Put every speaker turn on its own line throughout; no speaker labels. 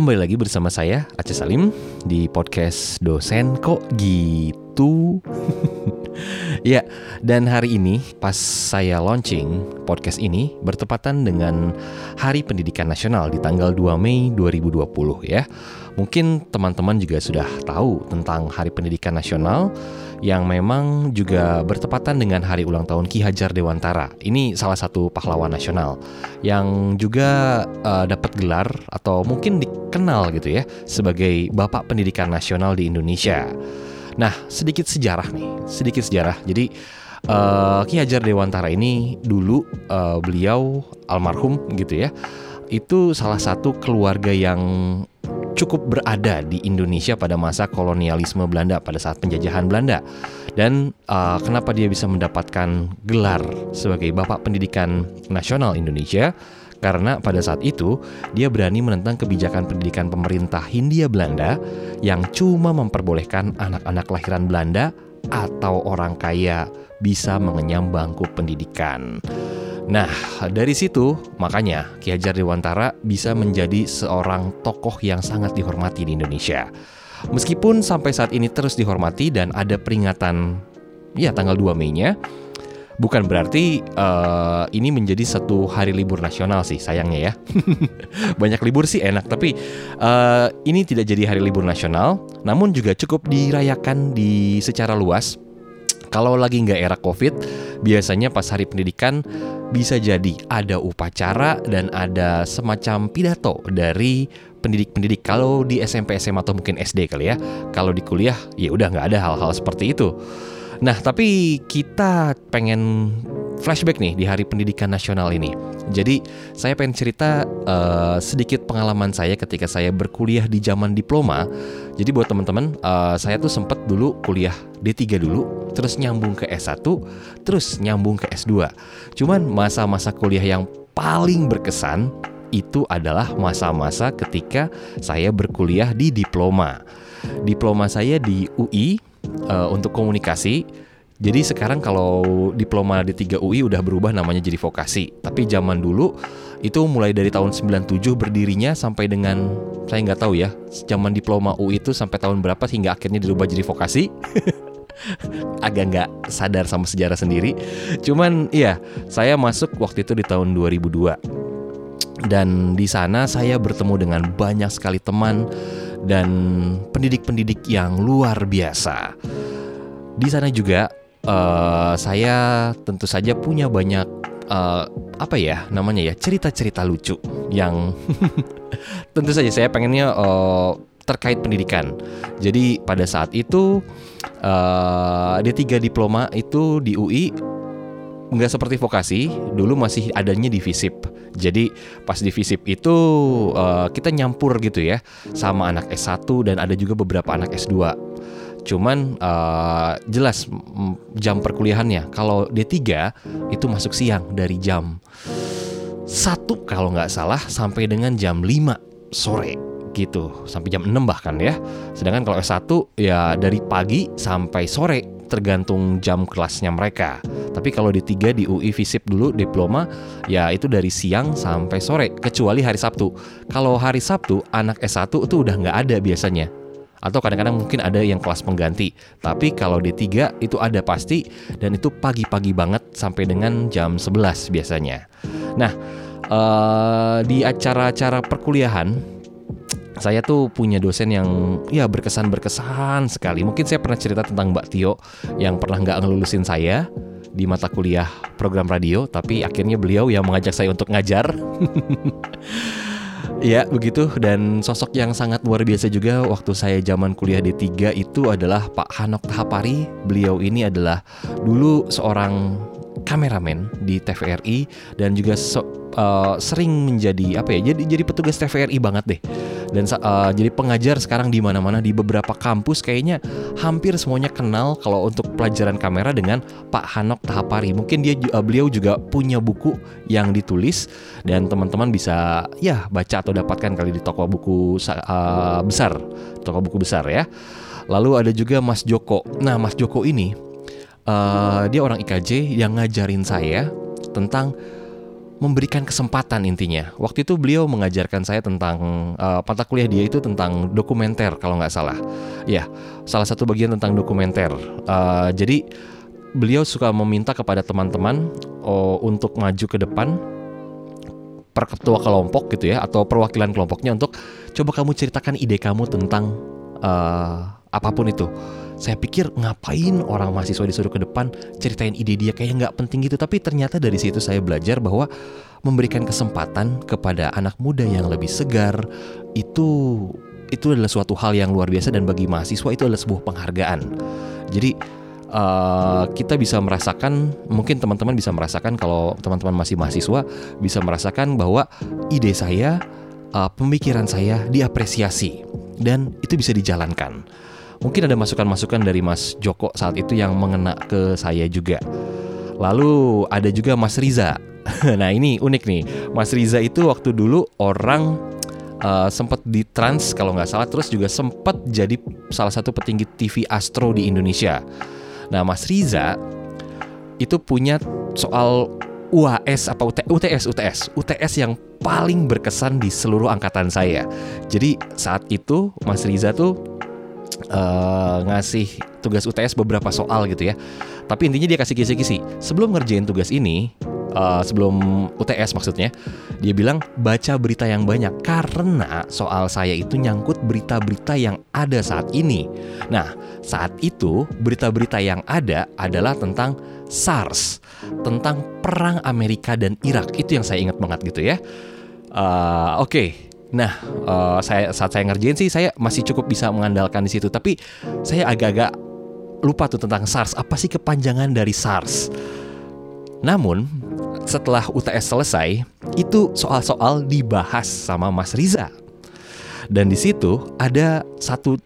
Kembali lagi bersama saya Aceh Salim di podcast dosen kok gitu. ya, dan hari ini pas saya launching podcast ini bertepatan dengan Hari Pendidikan Nasional di tanggal 2 Mei 2020 ya. Mungkin teman-teman juga sudah tahu tentang Hari Pendidikan Nasional yang memang juga bertepatan dengan hari ulang tahun Ki Hajar Dewantara. Ini salah satu pahlawan nasional yang juga uh, dapat gelar atau mungkin dikenal gitu ya sebagai Bapak Pendidikan Nasional di Indonesia. Nah, sedikit sejarah nih, sedikit sejarah. Jadi uh, Ki Hajar Dewantara ini dulu uh, beliau almarhum gitu ya. Itu salah satu keluarga yang cukup berada di Indonesia pada masa kolonialisme Belanda pada saat penjajahan Belanda. Dan uh, kenapa dia bisa mendapatkan gelar sebagai Bapak Pendidikan Nasional Indonesia? Karena pada saat itu dia berani menentang kebijakan pendidikan pemerintah Hindia Belanda yang cuma memperbolehkan anak-anak lahiran Belanda atau orang kaya bisa mengenyam bangku pendidikan. Nah, dari situ makanya Ki Hajar Dewantara bisa menjadi seorang tokoh yang sangat dihormati di Indonesia. Meskipun sampai saat ini terus dihormati dan ada peringatan ya tanggal 2 Mei-nya, bukan berarti uh, ini menjadi satu hari libur nasional sih sayangnya ya. Banyak libur sih enak, tapi uh, ini tidak jadi hari libur nasional, namun juga cukup dirayakan di secara luas. Kalau lagi nggak era COVID, biasanya pas hari pendidikan bisa jadi ada upacara dan ada semacam pidato dari pendidik-pendidik kalau di SMP SMA atau mungkin SD kali ya kalau di kuliah ya udah nggak ada hal-hal seperti itu nah tapi kita pengen flashback nih di Hari Pendidikan Nasional ini. Jadi saya pengen cerita uh, sedikit pengalaman saya ketika saya berkuliah di zaman diploma. Jadi buat teman-teman, uh, saya tuh sempat dulu kuliah D3 dulu, terus nyambung ke S1, terus nyambung ke S2. Cuman masa-masa kuliah yang paling berkesan itu adalah masa-masa ketika saya berkuliah di diploma. Diploma saya di UI uh, untuk komunikasi jadi sekarang kalau diploma D3 UI udah berubah namanya jadi vokasi. Tapi zaman dulu itu mulai dari tahun 97 berdirinya sampai dengan saya nggak tahu ya. Zaman diploma UI itu sampai tahun berapa hingga akhirnya dirubah jadi vokasi. Agak nggak sadar sama sejarah sendiri. Cuman iya, saya masuk waktu itu di tahun 2002. Dan di sana saya bertemu dengan banyak sekali teman dan pendidik-pendidik yang luar biasa. Di sana juga uh, saya tentu saja punya banyak uh, apa ya namanya ya cerita-cerita lucu yang tentu saja saya pengennya uh, terkait pendidikan. Jadi pada saat itu uh, D3 diploma itu di UI nggak seperti vokasi, dulu masih adanya di FISIP. Jadi pas di FISIP itu uh, kita nyampur gitu ya sama anak S1 dan ada juga beberapa anak S2 Cuman uh, jelas jam perkuliahannya. Kalau D3 itu masuk siang dari jam satu kalau nggak salah sampai dengan jam 5 sore gitu sampai jam 6 bahkan ya. Sedangkan kalau S1 ya dari pagi sampai sore tergantung jam kelasnya mereka. Tapi kalau di tiga di UI Visip dulu diploma ya itu dari siang sampai sore kecuali hari Sabtu. Kalau hari Sabtu anak S1 itu udah nggak ada biasanya atau kadang-kadang mungkin ada yang kelas pengganti. Tapi kalau D3 itu ada pasti dan itu pagi-pagi banget sampai dengan jam 11 biasanya. Nah, uh, di acara-acara perkuliahan saya tuh punya dosen yang ya berkesan-berkesan sekali. Mungkin saya pernah cerita tentang Mbak Tio yang pernah nggak ngelulusin saya di mata kuliah program radio, tapi akhirnya beliau yang mengajak saya untuk ngajar. Ya begitu dan sosok yang sangat luar biasa juga waktu saya zaman kuliah D3 itu adalah Pak Hanok Tahapari. Beliau ini adalah dulu seorang kameramen di TVRI dan juga so, uh, sering menjadi apa ya? Jadi jadi petugas TVRI banget deh dan uh, jadi pengajar sekarang di mana-mana di beberapa kampus kayaknya hampir semuanya kenal kalau untuk pelajaran kamera dengan Pak Hanok Tahapari. Mungkin dia uh, beliau juga punya buku yang ditulis dan teman-teman bisa ya baca atau dapatkan kali di toko buku uh, besar, toko buku besar ya. Lalu ada juga Mas Joko. Nah, Mas Joko ini uh, dia orang IKJ yang ngajarin saya tentang memberikan kesempatan intinya. Waktu itu beliau mengajarkan saya tentang uh, kuliah dia itu tentang dokumenter kalau nggak salah. Ya, salah satu bagian tentang dokumenter. Uh, jadi beliau suka meminta kepada teman-teman oh, untuk maju ke depan per ketua kelompok gitu ya atau perwakilan kelompoknya untuk coba kamu ceritakan ide kamu tentang uh, apa pun itu. Saya pikir ngapain orang mahasiswa disuruh ke depan ceritain ide dia kayak nggak penting gitu. Tapi ternyata dari situ saya belajar bahwa memberikan kesempatan kepada anak muda yang lebih segar itu itu adalah suatu hal yang luar biasa dan bagi mahasiswa itu adalah sebuah penghargaan. Jadi uh, kita bisa merasakan, mungkin teman-teman bisa merasakan kalau teman-teman masih mahasiswa bisa merasakan bahwa ide saya, uh, pemikiran saya diapresiasi dan itu bisa dijalankan. Mungkin ada masukan-masukan dari Mas Joko saat itu yang mengena ke saya juga. Lalu ada juga Mas Riza. nah ini unik nih, Mas Riza itu waktu dulu orang uh, sempat di Trans kalau nggak salah, terus juga sempat jadi salah satu petinggi TV Astro di Indonesia. Nah Mas Riza itu punya soal UAS apa UTS UTS UTS yang paling berkesan di seluruh angkatan saya. Jadi saat itu Mas Riza tuh uh, ngasih tugas UTS beberapa soal gitu ya. Tapi intinya dia kasih kisi-kisi. Sebelum ngerjain tugas ini, uh, sebelum UTS maksudnya, dia bilang baca berita yang banyak karena soal saya itu nyangkut berita-berita yang ada saat ini. Nah, saat itu berita-berita yang ada adalah tentang SARS, tentang perang Amerika dan Irak. Itu yang saya ingat banget gitu ya. Uh, Oke, okay. Nah uh, saya saat saya ngerjain sih saya masih cukup bisa mengandalkan di situ. Tapi saya agak-agak lupa tuh tentang SARS. Apa sih kepanjangan dari SARS? Namun setelah UTS selesai, itu soal-soal dibahas sama Mas Riza. Dan di situ ada satu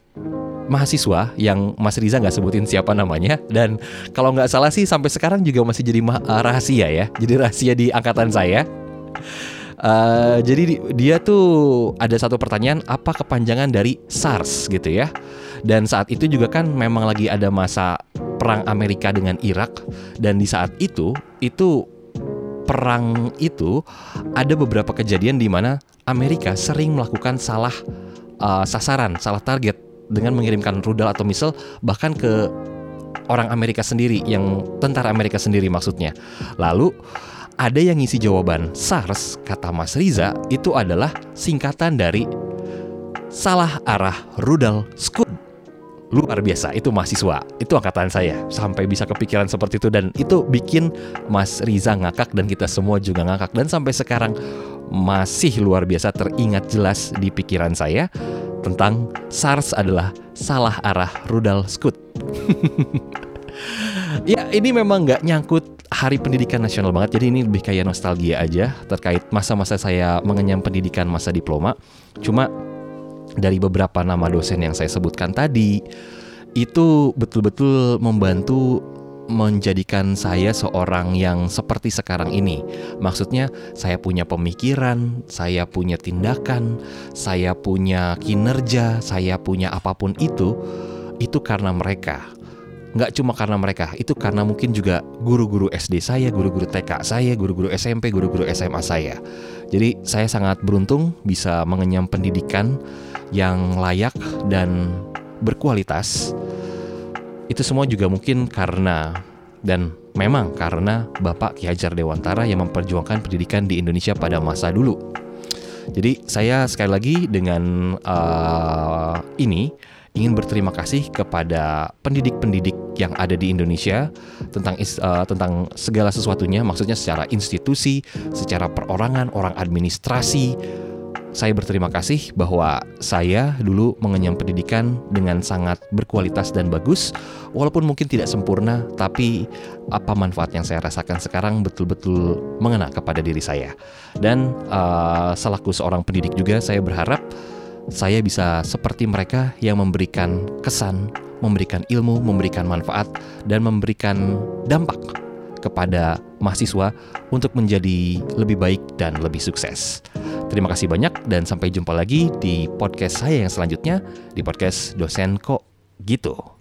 mahasiswa yang Mas Riza nggak sebutin siapa namanya dan kalau nggak salah sih sampai sekarang juga masih jadi rahasia ya, jadi rahasia di angkatan saya. Uh, jadi dia tuh ada satu pertanyaan apa kepanjangan dari SARS gitu ya. Dan saat itu juga kan memang lagi ada masa perang Amerika dengan Irak dan di saat itu itu perang itu ada beberapa kejadian di mana Amerika sering melakukan salah uh, sasaran, salah target dengan mengirimkan rudal atau misal bahkan ke orang Amerika sendiri yang tentara Amerika sendiri maksudnya. Lalu ada yang ngisi jawaban SARS, kata Mas Riza, itu adalah singkatan dari salah arah rudal Scud. Luar biasa, itu mahasiswa, itu angkatan saya sampai bisa kepikiran seperti itu dan itu bikin Mas Riza ngakak dan kita semua juga ngakak dan sampai sekarang masih luar biasa teringat jelas di pikiran saya tentang SARS adalah salah arah rudal Scud. ya ini memang nggak nyangkut Hari Pendidikan Nasional banget, jadi ini lebih kayak nostalgia aja terkait masa-masa saya mengenyam pendidikan masa diploma. Cuma dari beberapa nama dosen yang saya sebutkan tadi, itu betul-betul membantu menjadikan saya seorang yang seperti sekarang ini. Maksudnya, saya punya pemikiran, saya punya tindakan, saya punya kinerja, saya punya apa pun itu, itu karena mereka nggak cuma karena mereka, itu karena mungkin juga guru-guru SD saya, guru-guru TK saya, guru-guru SMP, guru-guru SMA saya. Jadi saya sangat beruntung bisa mengenyam pendidikan yang layak dan berkualitas. Itu semua juga mungkin karena dan memang karena Bapak Ki Hajar Dewantara yang memperjuangkan pendidikan di Indonesia pada masa dulu. Jadi saya sekali lagi dengan uh, ini ingin berterima kasih kepada pendidik-pendidik yang ada di Indonesia tentang uh, tentang segala sesuatunya, maksudnya secara institusi, secara perorangan, orang administrasi. Saya berterima kasih bahwa saya dulu mengenyam pendidikan dengan sangat berkualitas dan bagus, walaupun mungkin tidak sempurna, tapi apa manfaat yang saya rasakan sekarang betul-betul mengena kepada diri saya. Dan uh, selaku seorang pendidik juga, saya berharap saya bisa seperti mereka yang memberikan kesan, memberikan ilmu, memberikan manfaat, dan memberikan dampak kepada mahasiswa untuk menjadi lebih baik dan lebih sukses. Terima kasih banyak dan sampai jumpa lagi di podcast saya yang selanjutnya di podcast dosen kok gitu.